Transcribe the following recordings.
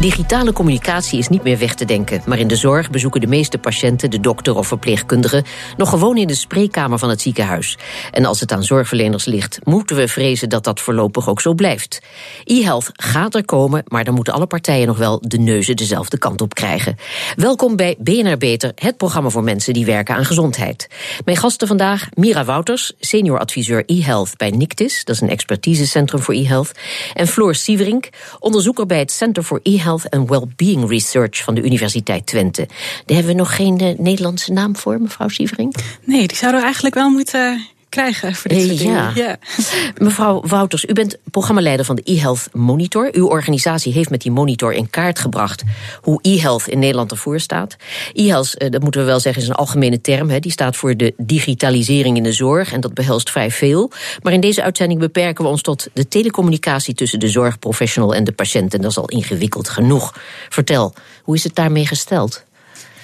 Digitale communicatie is niet meer weg te denken. Maar in de zorg bezoeken de meeste patiënten de dokter of verpleegkundige nog gewoon in de spreekkamer van het ziekenhuis. En als het aan zorgverleners ligt, moeten we vrezen dat dat voorlopig ook zo blijft. E-health gaat er komen, maar dan moeten alle partijen nog wel de neuzen dezelfde kant op krijgen. Welkom bij BNR Beter, het programma voor mensen die werken aan gezondheid. Mijn gasten vandaag Mira Wouters, senior adviseur e-health bij NICTIS, dat is een expertisecentrum voor e-health, en Floor Sieverink, onderzoeker bij het Center for e-health Health and Wellbeing Research van de Universiteit Twente. Daar hebben we nog geen uh, Nederlandse naam voor, mevrouw Sievering? Nee, die zouden we eigenlijk wel moeten krijgen voor dit soort ja. ja. Mevrouw Wouters, u bent programmaleider van de e-health monitor. Uw organisatie heeft met die monitor in kaart gebracht hoe e-health in Nederland ervoor staat. E-health, eh, dat moeten we wel zeggen, is een algemene term. Hè. Die staat voor de digitalisering in de zorg en dat behelst vrij veel. Maar in deze uitzending beperken we ons tot de telecommunicatie tussen de zorgprofessional en de patiënt. En dat is al ingewikkeld genoeg. Vertel, hoe is het daarmee gesteld?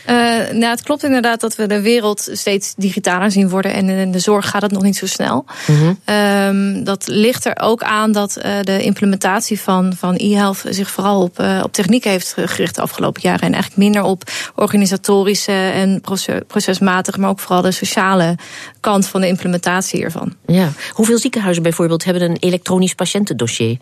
Uh, nou, het klopt inderdaad dat we de wereld steeds digitaler zien worden. En in de zorg gaat het nog niet zo snel. Mm -hmm. dat ligt er ook aan dat uh, de implementatie van, van e-health zich vooral op, uh, op techniek heeft gericht de afgelopen jaren. En eigenlijk minder op organisatorische en procesmatige, maar ook vooral de sociale kant van de implementatie hiervan. Ja. Hoeveel ziekenhuizen bijvoorbeeld hebben een elektronisch patiëntendossier?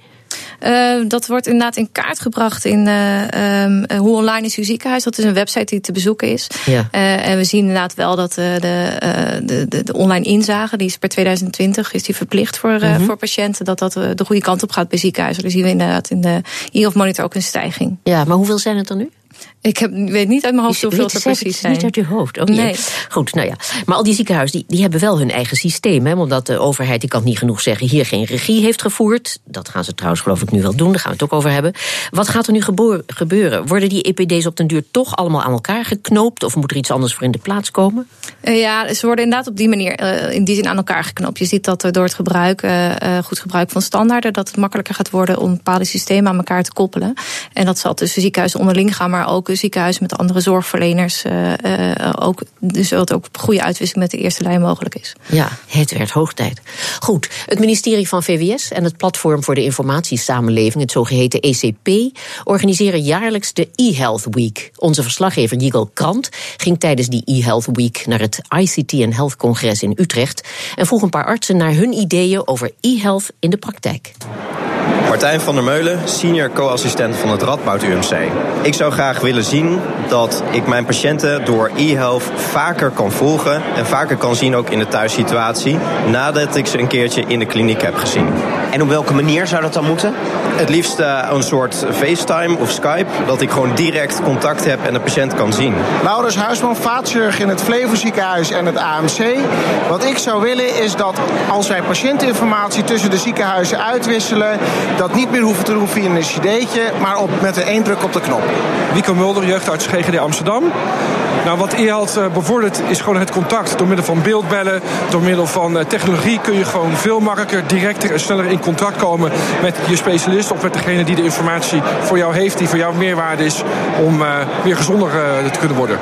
Uh, dat wordt inderdaad in kaart gebracht in uh, um, Hoe Online is Uw Ziekenhuis. Dat is een website die te bezoeken is. Ja. Uh, en we zien inderdaad wel dat de, de, de, de, online inzage, die is per 2020 is die verplicht voor, -hmm. voor patiënten, dat dat de goede kant op gaat bij ziekenhuizen. Daar zien we inderdaad in de e-health monitor ook een stijging. Ja, maar hoeveel zijn het er nu? Ik heb, weet niet uit mijn hoofd hoeveel het precies zijn. Niet uit je hoofd, oké. Nee. Goed, nou ja. Maar al die ziekenhuizen die, die hebben wel hun eigen systeem. Hè, omdat de overheid, ik kan niet genoeg zeggen, hier geen regie heeft gevoerd. Dat gaan ze trouwens geloof ik nu wel doen, daar gaan we het ook over hebben. Wat gaat er nu gebeuren? Worden die EPD's op den duur toch allemaal aan elkaar geknoopt? Of moet er iets anders voor in de plaats komen? Uh, ja, ze worden inderdaad op die manier, uh, in die zin aan elkaar geknoopt. Je ziet dat er door het gebruik, uh, goed gebruik van standaarden, dat het makkelijker gaat worden om bepaalde systemen aan elkaar te koppelen. En dat zal tussen ziekenhuizen onderling gaan, maar ook ziekenhuizen met andere zorgverleners. Uh, uh, ook, dus dat ook goede uitwisseling met de eerste lijn mogelijk is. Ja, het werd hoog tijd. Goed, het ministerie van VWS en het Platform voor de Informatiesamenleving, het zogeheten ECP, organiseren jaarlijks de e-Health Week. Onze verslaggever Jigel Krant ging tijdens die e-Health Week naar het ICT en Health Congres in Utrecht en vroeg een paar artsen naar hun ideeën over e-health in de praktijk. Martijn van der Meulen, senior co-assistent van het Radboud UMC. Ik zou graag willen zien dat ik mijn patiënten door e-health vaker kan volgen en vaker kan zien ook in de thuissituatie nadat ik ze een keertje in de kliniek heb gezien. En op welke manier zou dat dan moeten? Het liefst uh, een soort FaceTime of Skype, dat ik gewoon direct contact heb en de patiënt kan zien. Laurens Huisman, vaatchirurg in het Flevoziekenhuis en het AMC. Wat ik zou willen is dat als wij patiëntinformatie tussen de ziekenhuizen uitwisselen, dat niet meer hoeven te doen via een cd'tje, maar op, met een één druk op de knop. Wico Mulder, jeugdarts GGD Amsterdam. Nou, wat e-health bevordert is gewoon het contact. Door middel van beeldbellen, door middel van uh, technologie kun je gewoon veel makkelijker, directer en sneller in contact komen met je specialist of met degene die de informatie voor jou heeft, die voor jou meerwaarde is om uh, weer gezonder te kunnen worden.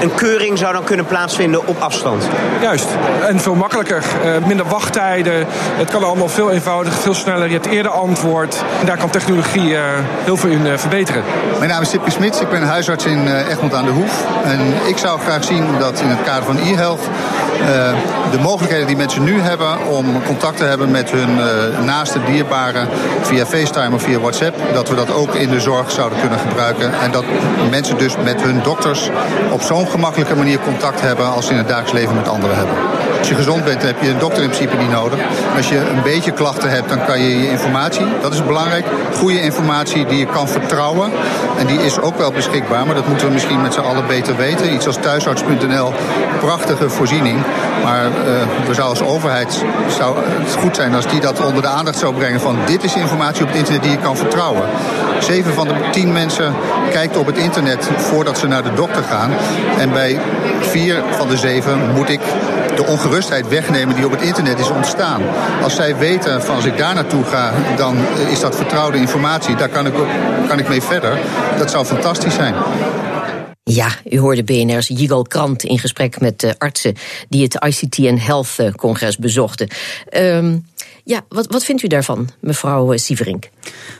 Een keuring zou dan kunnen plaatsvinden op afstand. Juist, en veel makkelijker. minder wachttijden. Het kan allemaal veel eenvoudiger, veel sneller. Je hebt eerder antwoord. En daar kan technologie heel veel in verbeteren. Mijn naam is Sipke Smits, ik ben huisarts in Egmond aan de Hoef. En ik zou graag zien dat in het kader van e-health de mogelijkheden die mensen nu hebben om contact te hebben met hun uh, naaste dierbaren via FaceTime of via WhatsApp, dat we dat ook in de zorg zouden kunnen gebruiken. En dat mensen dus met hun dokters op zo'n gemakkelijke manier contact hebben als ze in het dagelijks leven met anderen hebben. Als je gezond bent, heb je een dokter in principe niet nodig. Als je een beetje klachten hebt, dan kan je je informatie, dat is belangrijk, goede informatie die je kan vertrouwen. En die is ook wel beschikbaar, maar dat moeten we misschien met z'n allen beter weten. Iets als thuisarts.nl, prachtige voorziening. Maar we zou als overheid zou het goed zijn als die dat onder de aandacht zou brengen van dit is informatie op het internet die je kan vertrouwen. Zeven van de tien mensen kijkt op het internet voordat ze naar de dokter gaan. En bij vier van de zeven moet ik de ongerustheid wegnemen die op het internet is ontstaan. Als zij weten van als ik daar naartoe ga, dan is dat vertrouwde informatie. Daar kan ik, kan ik mee verder. Dat zou fantastisch zijn. Ja, u hoorde BNR's Jigal Krant in gesprek met uh, artsen die het ICT en Health congres bezochten. Um, ja, wat, wat vindt u daarvan, mevrouw Sieverink?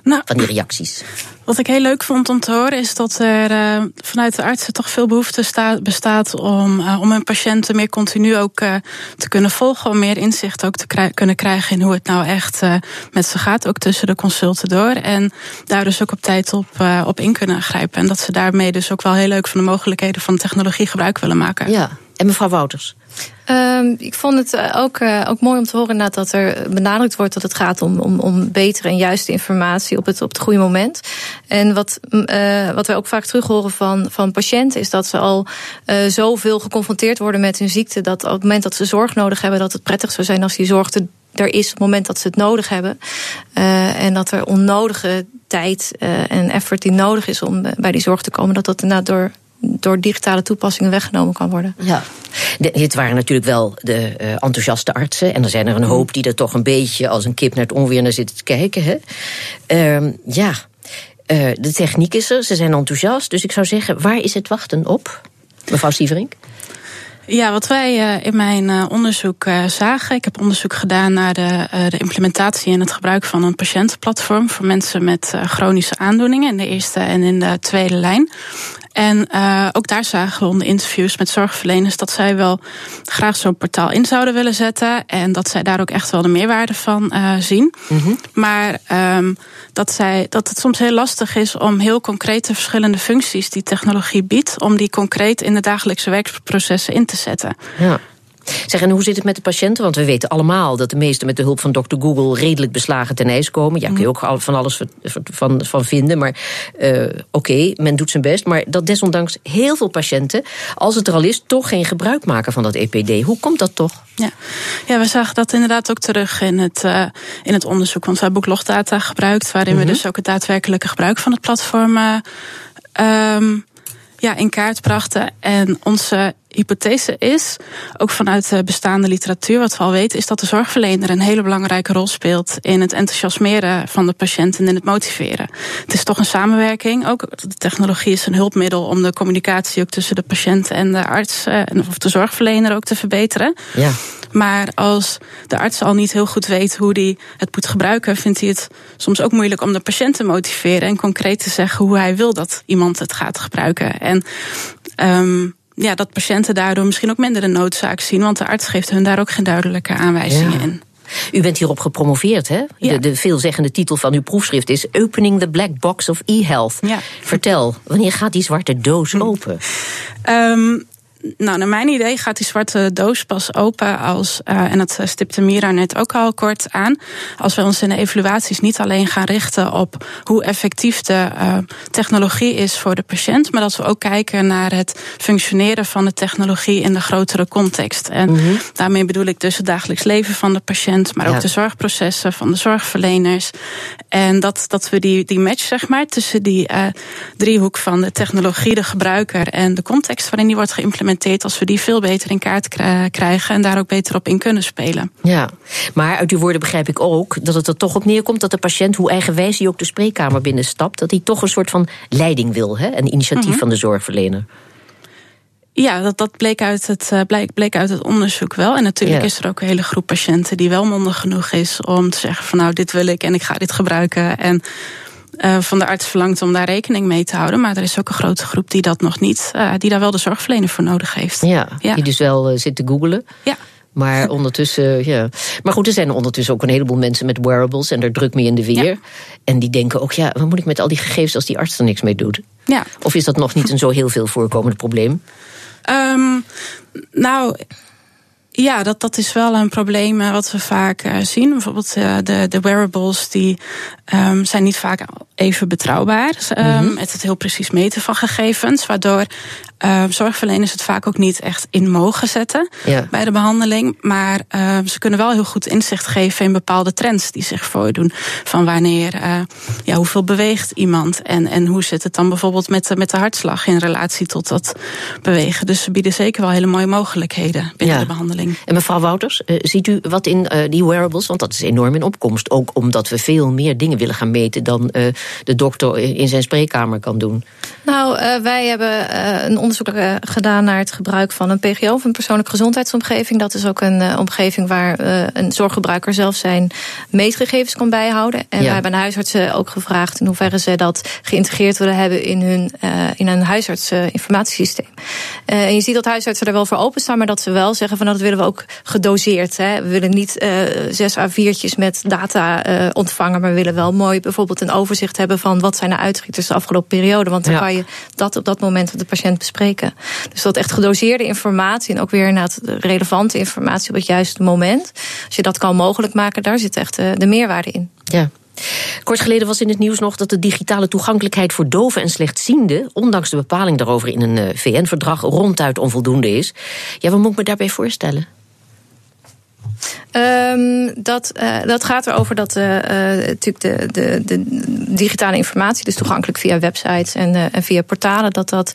Nou, van die reacties? Wat ik heel leuk vond om te horen is dat er uh, vanuit de artsen toch veel behoefte staat, bestaat om, uh, om hun patiënten meer continu ook uh, te kunnen volgen, om meer inzicht ook te kunnen krijgen in hoe het nou echt met ze gaat, ook tussen de consulten door. En daar dus ook op tijd op, op in kunnen grijpen. En dat ze daarmee dus ook wel heel leuk van de mogelijkheden van technologie gebruik willen maken. Ja, mevrouw Wouters? Um, ik vond het eh, ook, uh, ook mooi om te horen dat er benadrukt wordt dat het gaat om, om, om betere en juiste informatie op het, op het goede moment. En wat, uh, wat we ook vaak terug horen van, van patiënten is dat ze al uh, zoveel geconfronteerd worden met hun ziekte dat op het moment dat ze zorg nodig hebben, dat het prettig zou zijn als die zorg er is op het moment dat ze het nodig hebben. En dat er onnodige tijd en effort die nodig is om bij die zorg te komen, dat dat inderdaad door door digitale toepassingen weggenomen kan worden. Ja, dit waren natuurlijk wel de uh, enthousiaste artsen. En er zijn er een hoop die er toch een beetje als een kip naar het onweer naar zitten te kijken. Hè? Uh, ja, uh, de techniek is er, ze zijn enthousiast. Dus ik zou zeggen, waar is het wachten op? Mevrouw Sieverink? Ja, wat wij uh, in mijn onderzoek zagen. Ik heb onderzoek gedaan naar de, de, implementatie en het gebruik van een patiëntenplatform voor mensen met chronische aandoeningen in de eerste en in de tweede lijn. En uh, ook daar zagen we onder interviews met zorgverleners dat zij wel graag zo'n portaal in zouden willen zetten. En dat zij daar ook echt wel de meerwaarde van uh, zien. Mm -hmm. Maar um, dat, zij, dat het soms heel lastig is om heel concrete verschillende functies die technologie biedt, om die concreet in de dagelijkse werkprocessen in te zetten. Ja. Zeg, en hoe zit het met de patiënten? Want we weten allemaal dat de meesten met de hulp van dokter Google redelijk beslagen ten ijs komen. Ja, kun je ook van alles van, van vinden. Maar uh, oké, okay, men doet zijn best. Maar dat desondanks heel veel patiënten, als het er al is, toch geen gebruik maken van dat EPD. Hoe komt dat toch? Ja, ja we zagen dat inderdaad ook terug in het, uh, in het onderzoek. Want we hebben ook logdata gebruikt, waarin we dus ook het daadwerkelijke gebruik van het platform. Uh, um, ja, in kaart brachten. En onze hypothese is, ook vanuit de bestaande literatuur, wat we al weten, is dat de zorgverlener een hele belangrijke rol speelt in het enthousiasmeren van de patiënt en in het motiveren. Het is toch een samenwerking. Ook de technologie is een hulpmiddel om de communicatie ook tussen de patiënt en de arts of de zorgverlener ook te verbeteren. Ja. Maar als de arts al niet heel goed weet hoe hij het moet gebruiken, vindt hij het soms ook moeilijk om de patiënt te motiveren en concreet te zeggen hoe hij wil dat iemand het gaat gebruiken. En um, ja, dat patiënten daardoor misschien ook minder de noodzaak zien, want de arts geeft hun daar ook geen duidelijke aanwijzingen ja. in. U bent hierop gepromoveerd, hè? Ja. De, de, veelzeggende titel van uw proefschrift is Opening the Black Box of e-health. Ja. Vertel, wanneer gaat die zwarte doos open? Um, nou, naar mijn idee gaat die zwarte doos pas open als, uh, en dat stipte Mira net ook al kort aan, als we ons in de evaluaties niet alleen gaan richten op hoe effectief de uh, technologie is voor de patiënt, maar dat we ook kijken naar het functioneren van de technologie in de grotere context. En Mhm. mm -hmm. daarmee bedoel ik dus het dagelijks leven van de patiënt, maar ook de zorgprocessen van de zorgverleners. En dat, dat we die, die match, zeg maar, tussen die uh, driehoek van de technologie, de gebruiker en de context waarin die wordt geïmplementeerd, als we die veel beter in kaart kri- krijgen en daar ook beter op in kunnen spelen. Ja, maar uit uw woorden begrijp ik ook dat het er toch op neerkomt dat de patiënt, hoe eigenwijs hij ook de spreekkamer binnenstapt, dat hij toch een soort van leiding wil, hè? een initiatief Mhm. van de zorgverlener. Ja, dat, dat bleek, uit het, uh, bleek, bleek uit het onderzoek wel. En natuurlijk Ja. is er ook een hele groep patiënten die wel mondig genoeg is om te zeggen van nou, dit wil ik en ik ga dit gebruiken. En uh, van de arts verlangt om daar rekening mee te houden. Maar er is ook een grote groep die dat nog niet, uh, die daar wel de zorgverlener voor nodig heeft. Ja, Ja. die dus wel uh, zit te googelen. Ja. Maar ondertussen, ja. Maar goed, er zijn ondertussen ook een heleboel mensen met wearables en er druk mee in de weer. Ja. En die denken ook, ja, wat moet ik met al die gegevens als die arts er niks mee doet? Ja. Of is dat nog niet een zo heel veel voorkomend probleem? Um, nou, Ja, dat, dat is wel een probleem eh, wat we vaak uh, zien. Bijvoorbeeld uh, de, de wearables die um, zijn niet vaak even betrouwbaar. Um, mm -hmm. Het het heel precies meten van gegevens. Waardoor uh, zorgverleners het vaak ook niet echt in mogen zetten ja. bij de behandeling. Maar uh, ze kunnen wel heel goed inzicht geven in bepaalde trends die zich voordoen. Van wanneer, uh, ja, hoeveel beweegt iemand en, en hoe zit het dan bijvoorbeeld met de, met de hartslag in relatie tot dat bewegen. Dus ze bieden zeker wel hele mooie mogelijkheden binnen ja. de behandeling. En mevrouw Wouters, ziet u wat in die wearables, want dat is enorm in opkomst. Ook omdat we veel meer dingen willen gaan meten dan de dokter in zijn spreekkamer kan doen. Nou, wij hebben een onderzoek gedaan naar het gebruik van een PGO, of een persoonlijke gezondheidsomgeving. Dat is ook een uh, omgeving waar uh, een zorggebruiker zelf zijn meetgegevens kan bijhouden. En ja. wij hebben huisartsen ook gevraagd in hoeverre ze dat geïntegreerd willen hebben in hun in een huisartsinformatiesysteem. en je ziet dat huisartsen er wel voor openstaan, maar dat ze wel zeggen van nou, dat willen we ook gedoseerd. Hè. We willen niet zes A4'tjes met data ontvangen, maar we willen wel mooi bijvoorbeeld een overzicht hebben van wat zijn de uitschieters de afgelopen periode. Want dan ja. kan je dat op dat moment met de patiënt Dus dat echt gedoseerde informatie en ook weer inderdaad relevante informatie op het juiste moment. Als je dat kan mogelijk maken, daar zit echt de meerwaarde in. Ja. Kort geleden was in het nieuws nog dat de digitale toegankelijkheid voor doven en slechtzienden, ondanks de bepaling daarover in een VN-verdrag, ronduit onvoldoende is. Ja, wat moet ik me daarbij voorstellen? Um, dat, uh, dat gaat erover dat uh, natuurlijk de, de, de digitale informatie, dus toegankelijk via websites en, uh, en via portalen, dat dat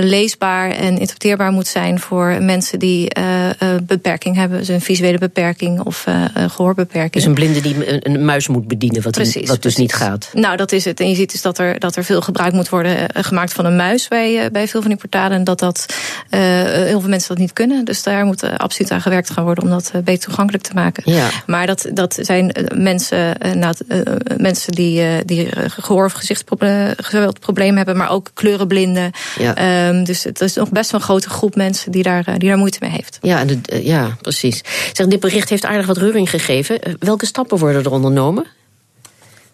leesbaar en interpreteerbaar moet zijn voor mensen die beperking hebben, dus een visuele beperking of gehoorbeperking. Dus een blinde die een, een muis moet bedienen, wat, precies, wat dus niet gaat. Nou, dat is het. En je ziet dus dat er, dat er veel gebruik moet worden gemaakt van een muis bij, bij veel van die portalen. En dat, dat heel veel mensen dat niet kunnen. Dus daar moet absoluut aan gewerkt gaan worden om dat beter toegankelijk te maken. Ja. Maar dat, dat zijn mensen, nou, mensen die, die gehoor- of gezichtsproblemen hebben, maar ook kleurenblinden. Ja. Um, dus het is nog best wel een grote groep mensen die daar, die daar moeite mee heeft. Ja, de, ja precies. Zeg, dit bericht heeft aardig wat reuring gegeven. Welke stappen worden er ondernomen?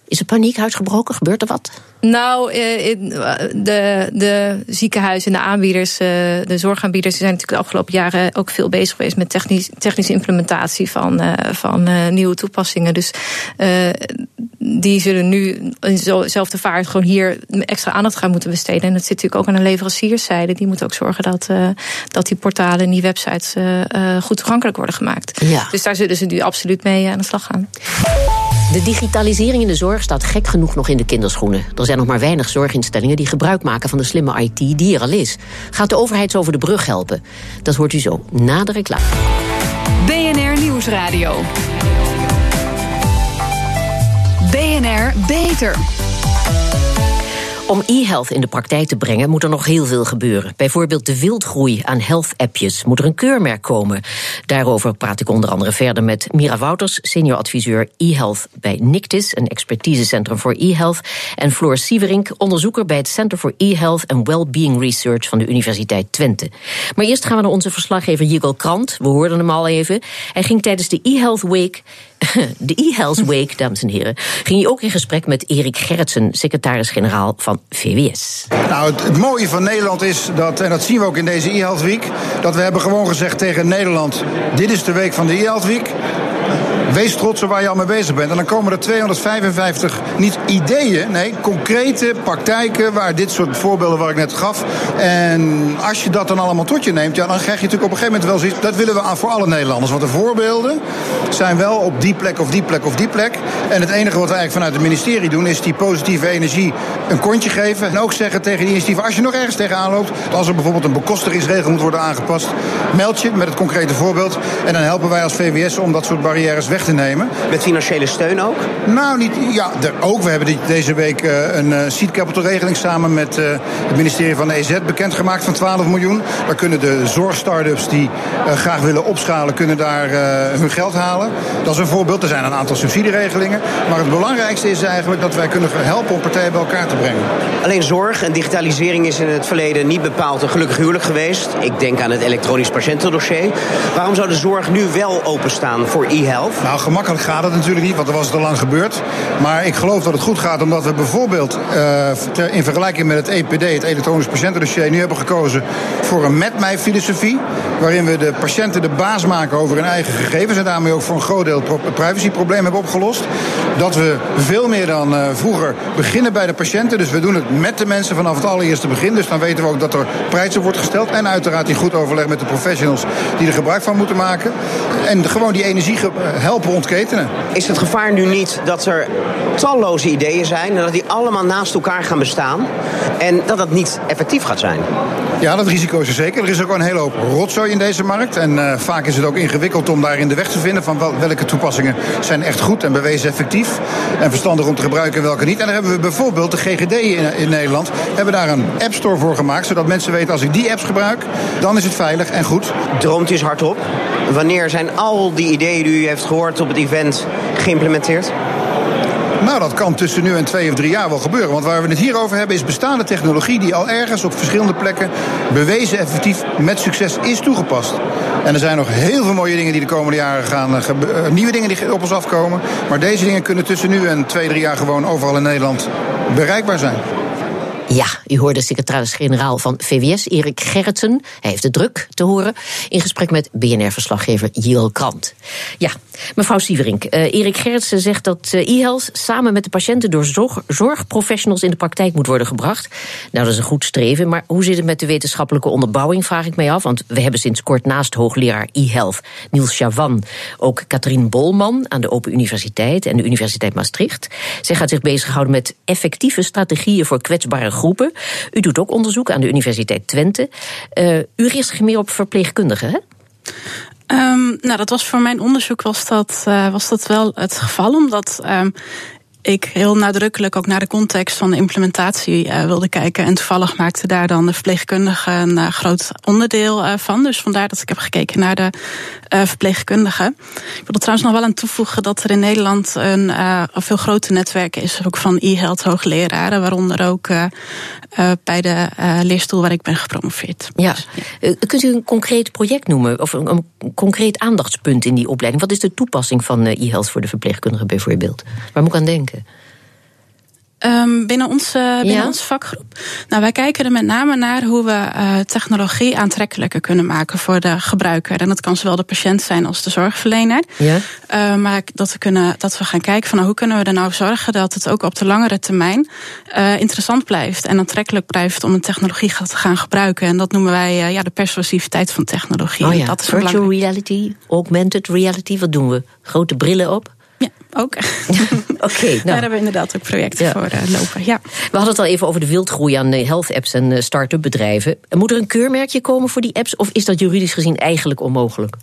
Is er paniek uitgebroken? Gebeurt er wat? Nou, de, de ziekenhuizen en de aanbieders, de zorgaanbieders, zijn natuurlijk de afgelopen jaren ook veel bezig geweest met technisch, technische implementatie van, van nieuwe toepassingen. Dus die zullen nu in dezelfde vaart gewoon hier extra aandacht gaan moeten besteden. En dat zit natuurlijk ook aan de leverancierszijde. Die moeten ook zorgen dat, dat die portalen en die websites goed toegankelijk worden gemaakt. Ja. Dus daar zullen ze nu absoluut mee aan de slag gaan. De digitalisering in de zorg staat gek genoeg nog in de kinderschoenen. Er zijn nog maar weinig zorginstellingen die gebruik maken van de slimme IT die er al is. Gaat de overheid over de brug helpen? Dat hoort u zo na de reclame. BNR Nieuwsradio. BNR Beter. Om e-health in de praktijk te brengen moet er nog heel veel gebeuren. Bijvoorbeeld de wildgroei aan health-appjes. Moet er een keurmerk komen? Daarover praat ik onder andere verder met Mira Wouters, senior adviseur e-health bij NICTIS, een expertisecentrum voor e-health. En Floor Sieverink, onderzoeker bij het Center for E-Health and Wellbeing Research van de Universiteit Twente. Maar eerst gaan we naar onze verslaggever Jigel Krant. We hoorden hem al even. Hij ging tijdens de e-health week de e-Health Week, dames en heren, ging hij ook in gesprek met Erik Gerritsen, secretaris-generaal van VWS. Nou, het, het, mooie van Nederland is dat, en dat zien we ook in deze e-Health Week, dat we hebben gewoon gezegd tegen Nederland: dit is de week van de e-Health Week. Wees trots op waar je al mee bezig bent. En dan komen er 255, niet ideeën, nee, concrete praktijken waar dit soort voorbeelden waar ik net gaf. En als je dat dan allemaal tot je neemt, ja, dan krijg je natuurlijk op een gegeven moment wel zoiets. Dat willen we aan voor alle Nederlanders. Want de voorbeelden zijn wel op die plek of die plek of die plek. En het enige wat we eigenlijk vanuit het ministerie doen, is die positieve energie een kontje geven. En ook zeggen tegen die initiatieven, als je nog ergens tegenaan loopt, als er bijvoorbeeld een bekostigingsregel moet worden aangepast, meld je met het concrete voorbeeld. En dan helpen wij als VWS om dat soort barrières weg te nemen. Met financiële steun ook? Nou, niet, ja, er, ook. We hebben deze week uh, een uh, seed capital regeling samen met uh, het ministerie van de EZ bekendgemaakt van 12 miljoen. Daar kunnen de zorgstartups die graag willen opschalen, kunnen daar hun geld halen. Dat is een voorbeeld. Er zijn een aantal subsidieregelingen. Maar het belangrijkste is eigenlijk dat wij kunnen helpen om partijen bij elkaar te brengen. Alleen zorg en digitalisering is in het verleden niet bepaald een gelukkig huwelijk geweest. Ik denk aan het elektronisch patiëntendossier. Waarom zou de zorg nu wel openstaan voor e-health? Nou, gemakkelijk gaat het natuurlijk niet, want er was het al lang gebeurd. Maar ik geloof dat het goed gaat omdat we bijvoorbeeld uh, in vergelijking met het EPD, het elektronisch patiëntendossier, nu hebben gekozen voor een met mij filosofie. Waarin we de patiënten de baas maken over hun eigen gegevens en daarmee ook voor een groot deel het privacyprobleem hebben opgelost. Dat we veel meer dan uh, vroeger beginnen bij de patiënten. Dus we doen het met de mensen vanaf het allereerste begin. Dus dan weten we ook dat er prijzen wordt gesteld. En uiteraard in goed overleg met de professionals die er gebruik van moeten maken. En gewoon die energie helpen ontketenen. Is het gevaar nu niet dat er talloze ideeën zijn en dat die allemaal naast elkaar gaan bestaan en dat dat niet effectief gaat zijn? Ja, dat risico is er zeker. Er is ook een hele hoop rotzooi in deze markt. En uh, vaak is het ook ingewikkeld om daarin de weg te vinden van welke toepassingen zijn echt goed en bewezen effectief. En verstandig om te gebruiken en welke niet. En daar hebben we bijvoorbeeld de GGD in, in Nederland. Hebben daar een app store voor gemaakt. Zodat mensen weten als ik die apps gebruik, dan is het veilig en goed. Droomt u eens hardop. Wanneer zijn al die ideeën die u heeft gehoord op het event geïmplementeerd? Nou, dat kan tussen nu en twee of drie jaar wel gebeuren. Want waar we het hier over hebben is bestaande technologie die al ergens op verschillende plekken bewezen effectief met succes is toegepast. En er zijn nog heel veel mooie dingen die de komende jaren gaan, uh, nieuwe dingen die op ons afkomen. Maar deze dingen kunnen tussen nu en twee, drie jaar gewoon overal in Nederland bereikbaar zijn. Ja, u hoorde secretaris-generaal van VWS, Erik Gerritsen. Hij heeft de druk te horen. In gesprek met BNR-verslaggever Jiel Krant. Ja, mevrouw Sieverink. Uh, Erik Gerritsen zegt dat uh, e-health samen met de patiënten door zorg, zorgprofessionals in de praktijk moet worden gebracht. Nou, dat is een goed streven. Maar hoe zit het met de wetenschappelijke onderbouwing, vraag ik mij af. Want we hebben sinds kort naast hoogleraar e-health Niels Chavan ook Katrien Bolman aan de Open Universiteit en de Universiteit Maastricht. Zij gaat zich bezighouden met effectieve strategieën voor kwetsbare groepen. U doet ook onderzoek aan de Universiteit Twente. Uh, u richt zich meer op verpleegkundigen, hè? Um, nou, dat was voor mijn onderzoek was dat, uh, was dat wel het geval, omdat um, ik heel nadrukkelijk ook naar de context van de implementatie uh, wilde kijken. En toevallig maakte daar dan de verpleegkundige een uh, groot onderdeel uh, van. Dus vandaar dat ik heb gekeken naar de verpleegkundigen. Ik wil er trouwens nog wel aan toevoegen dat er in Nederland een, veel groter netwerk is, ook van e-health hoogleraren, waaronder ook bij de leerstoel waar ik ben gepromoveerd. Ja. Kunt u een concreet project noemen, of een, een, concreet aandachtspunt in die opleiding? Wat is de toepassing van e-health voor de verpleegkundigen bijvoorbeeld? Waar moet ik aan denken? Um, binnen, onze, binnen ja. onze vakgroep. Nou, wij kijken er met name naar hoe we uh, technologie aantrekkelijker kunnen maken voor de gebruiker. En dat kan zowel de patiënt zijn als de zorgverlener. Ja. Uh, maar dat we, kunnen, dat we gaan kijken van nou, hoe kunnen we er nou zorgen dat het ook op de langere termijn uh, interessant blijft en aantrekkelijk blijft om een technologie te gaan gebruiken. En dat noemen wij ja, de persuasiviteit van technologie. Oh ja. dat is Virtual reality, augmented reality, wat doen we? Grote brillen op? Ja, ook. Oké, okay, nou. Daar hebben we inderdaad ook projecten ja. voor uh, lopen. Ja. We hadden het al even over de wildgroei aan health apps en start-up bedrijven. Moet er een keurmerkje komen voor die apps of is dat juridisch gezien eigenlijk onmogelijk?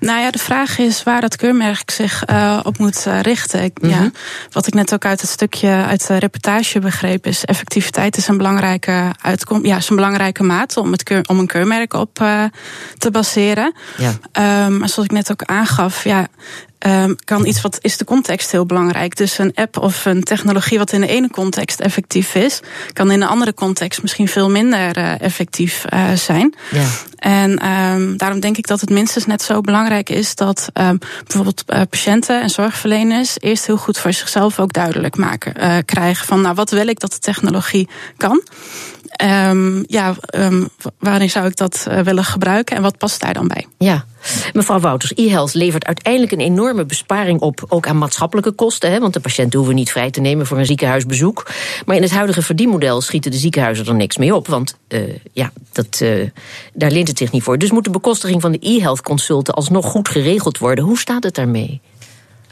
Nou ja, de vraag is waar dat keurmerk zich uh, op moet richten. Ik, mm -hmm. ja, wat ik net ook uit het stukje uit de reportage begreep, is effectiviteit is een belangrijke uitkom, ja, is een belangrijke maat om, het keur, om een keurmerk op uh, te baseren. Ja. Um, maar zoals ik net ook aangaf, ja, Um, kan iets wat is de context heel belangrijk. Dus een app of een technologie wat in de ene context effectief is, kan in een andere context misschien veel minder uh, effectief uh, zijn. Ja. En um, daarom denk ik dat het minstens net zo belangrijk is dat um, bijvoorbeeld uh, patiënten en zorgverleners eerst heel goed voor zichzelf ook duidelijk maken, krijgen van nou wat wil ik dat de technologie kan. Um, ja, um, zou ik dat uh, willen gebruiken en wat past daar dan bij? Ja, mevrouw Wouters, e-health levert uiteindelijk een enorme besparing op, ook aan maatschappelijke kosten. Hè, want de patiënten hoeven niet vrij te nemen voor een ziekenhuisbezoek. Maar in het huidige verdienmodel schieten de ziekenhuizen er niks mee op, want uh, ja, dat, uh, daar leent het zich niet voor. Dus moet de bekostiging van de e-health consulten alsnog goed geregeld worden. Hoe staat het daarmee?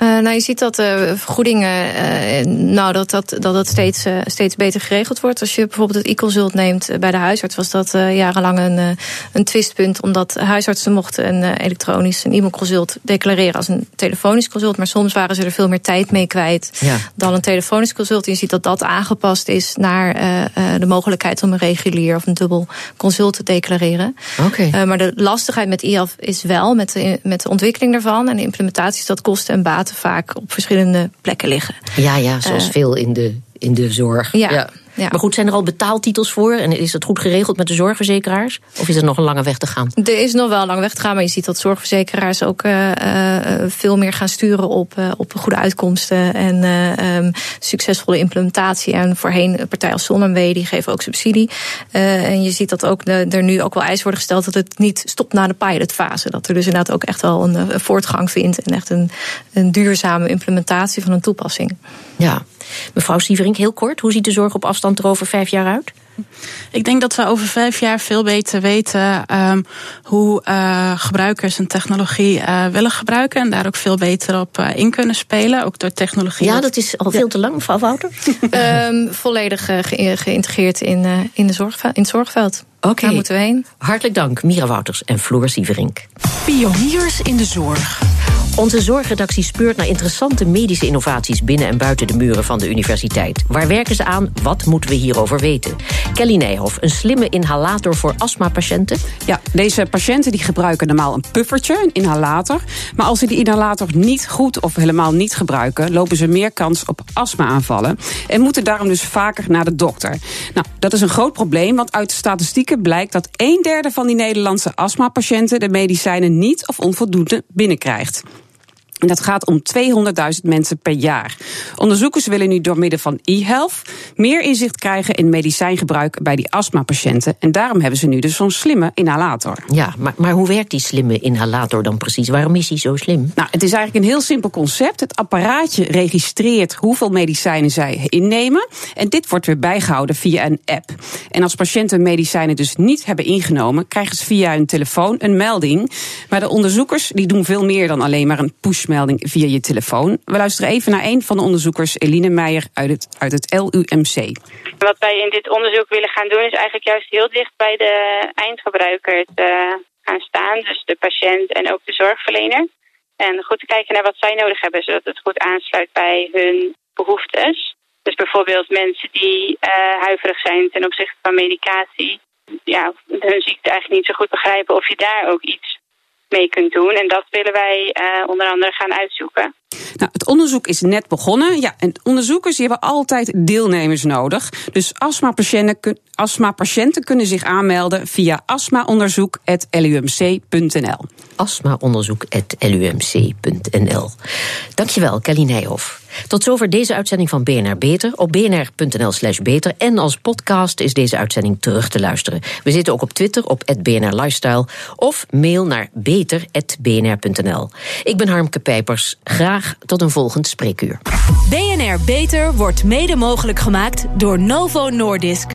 Uh, nou, je ziet dat de uh, vergoedingen, uh, nou, dat dat, dat, dat steeds, steeds beter geregeld wordt. Als je bijvoorbeeld het e-consult neemt bij de huisarts, was dat jarenlang een, een twistpunt. Omdat huisartsen mochten een elektronisch, een e-mailconsult declareren als een telefonisch consult. Maar soms waren ze er veel meer tijd mee kwijt ja. dan een telefonisch consult. Je ziet dat dat aangepast is naar de mogelijkheid om een regulier of een dubbel consult te declareren. Okay. maar de lastigheid met e-health is wel met de, met de ontwikkeling daarvan en de implementatie is dat kosten en baten vaak op verschillende plekken liggen. Ja, ja zoals uh, veel in de, in de zorg. Ja. ja. Maar goed, zijn er al betaaltitels voor? En is het goed geregeld met de zorgverzekeraars? Of is er nog een lange weg te gaan? Er is nog wel een lange weg te gaan, maar je ziet dat zorgverzekeraars ook uh, uh, veel meer gaan sturen op, uh, op goede uitkomsten en um, succesvolle implementatie. En voorheen een partij als ZonMW, die geven ook subsidie. en je ziet dat ook de, er nu ook wel eisen worden gesteld dat het niet stopt na de pilotfase. Dat er dus inderdaad ook echt wel een, een voortgang vindt en echt een, een duurzame implementatie van een toepassing. Ja, mevrouw Sieverink, heel kort, hoe ziet de zorg op afstand er over vijf jaar uit? Ik denk dat we over vijf jaar veel beter weten um, hoe uh, gebruikers een technologie uh, willen gebruiken. En daar ook veel beter op uh, in kunnen spelen. Ook door technologie. Ja, dat is al veel te lang, mevrouw Wouter. um, volledig ge geïntegreerd in, in, de zorg, in het zorgveld. Oké. Okay. Daar moeten we heen. Hartelijk dank, Mira Wouters en Floor Sieverink. Pioniers in de zorg. Onze zorgredactie speurt naar interessante medische innovaties binnen en buiten de muren van de universiteit. Waar werken ze aan? Wat moeten we hierover weten? Kelly Nijhoff, een slimme inhalator voor astmapatiënten? Ja, deze patiënten die gebruiken normaal een puffertje, een inhalator. Maar als ze die inhalator niet goed of helemaal niet gebruiken, lopen ze meer kans op astma-aanvallen. En moeten daarom dus vaker naar de dokter. Nou, dat is een groot probleem, want uit de statistieken blijkt dat een derde van die Nederlandse astmapatiënten de medicijnen niet of onvoldoende binnenkrijgt. En dat gaat om 200.000 mensen per jaar. Onderzoekers willen nu door middel van e-health meer inzicht krijgen in medicijngebruik bij die astmapatiënten. En daarom hebben ze nu dus zo'n slimme inhalator. Ja, maar, maar hoe werkt die slimme inhalator dan precies? Waarom is die zo slim? Nou, het is eigenlijk een heel simpel concept. Het apparaatje registreert hoeveel medicijnen zij innemen. En dit wordt weer bijgehouden via een app. En als patiënten medicijnen dus niet hebben ingenomen, krijgen ze via hun telefoon een melding. Maar de onderzoekers die doen veel meer dan alleen maar een push melding via je telefoon. We luisteren even naar een van de onderzoekers, Eline Meijer uit het, uit het LUMC. Wat wij in dit onderzoek willen gaan doen, is eigenlijk juist heel dicht bij de eindgebruiker te gaan staan. Dus de patiënt en ook de zorgverlener. En goed te kijken naar wat zij nodig hebben, zodat het goed aansluit bij hun behoeftes. Dus bijvoorbeeld mensen die uh, huiverig zijn ten opzichte van medicatie. Ja, hun ziekte eigenlijk niet zo goed begrijpen of je daar ook iets mee kunt doen. En dat willen wij uh, onder andere gaan uitzoeken. Nou, het onderzoek is net begonnen. Ja, en onderzoekers die hebben altijd deelnemers nodig. Dus astmapatiënten, astmapatiënten kunnen zich aanmelden via astmaonderzoek.lumc.nl. Astmaonderzoek.lumc.nl. Dankjewel, Kelly Nijhoff. Tot zover deze uitzending van BNR Beter. Op bnr.nl slash beter. En als podcast is deze uitzending terug te luisteren. We zitten ook op Twitter op BNR Lifestyle. Of mail naar beter.bnr.nl. Ik ben Harmke Pijpers. Graag tot een volgend spreekuur. BNR Beter wordt mede mogelijk gemaakt door Novo Nordisk.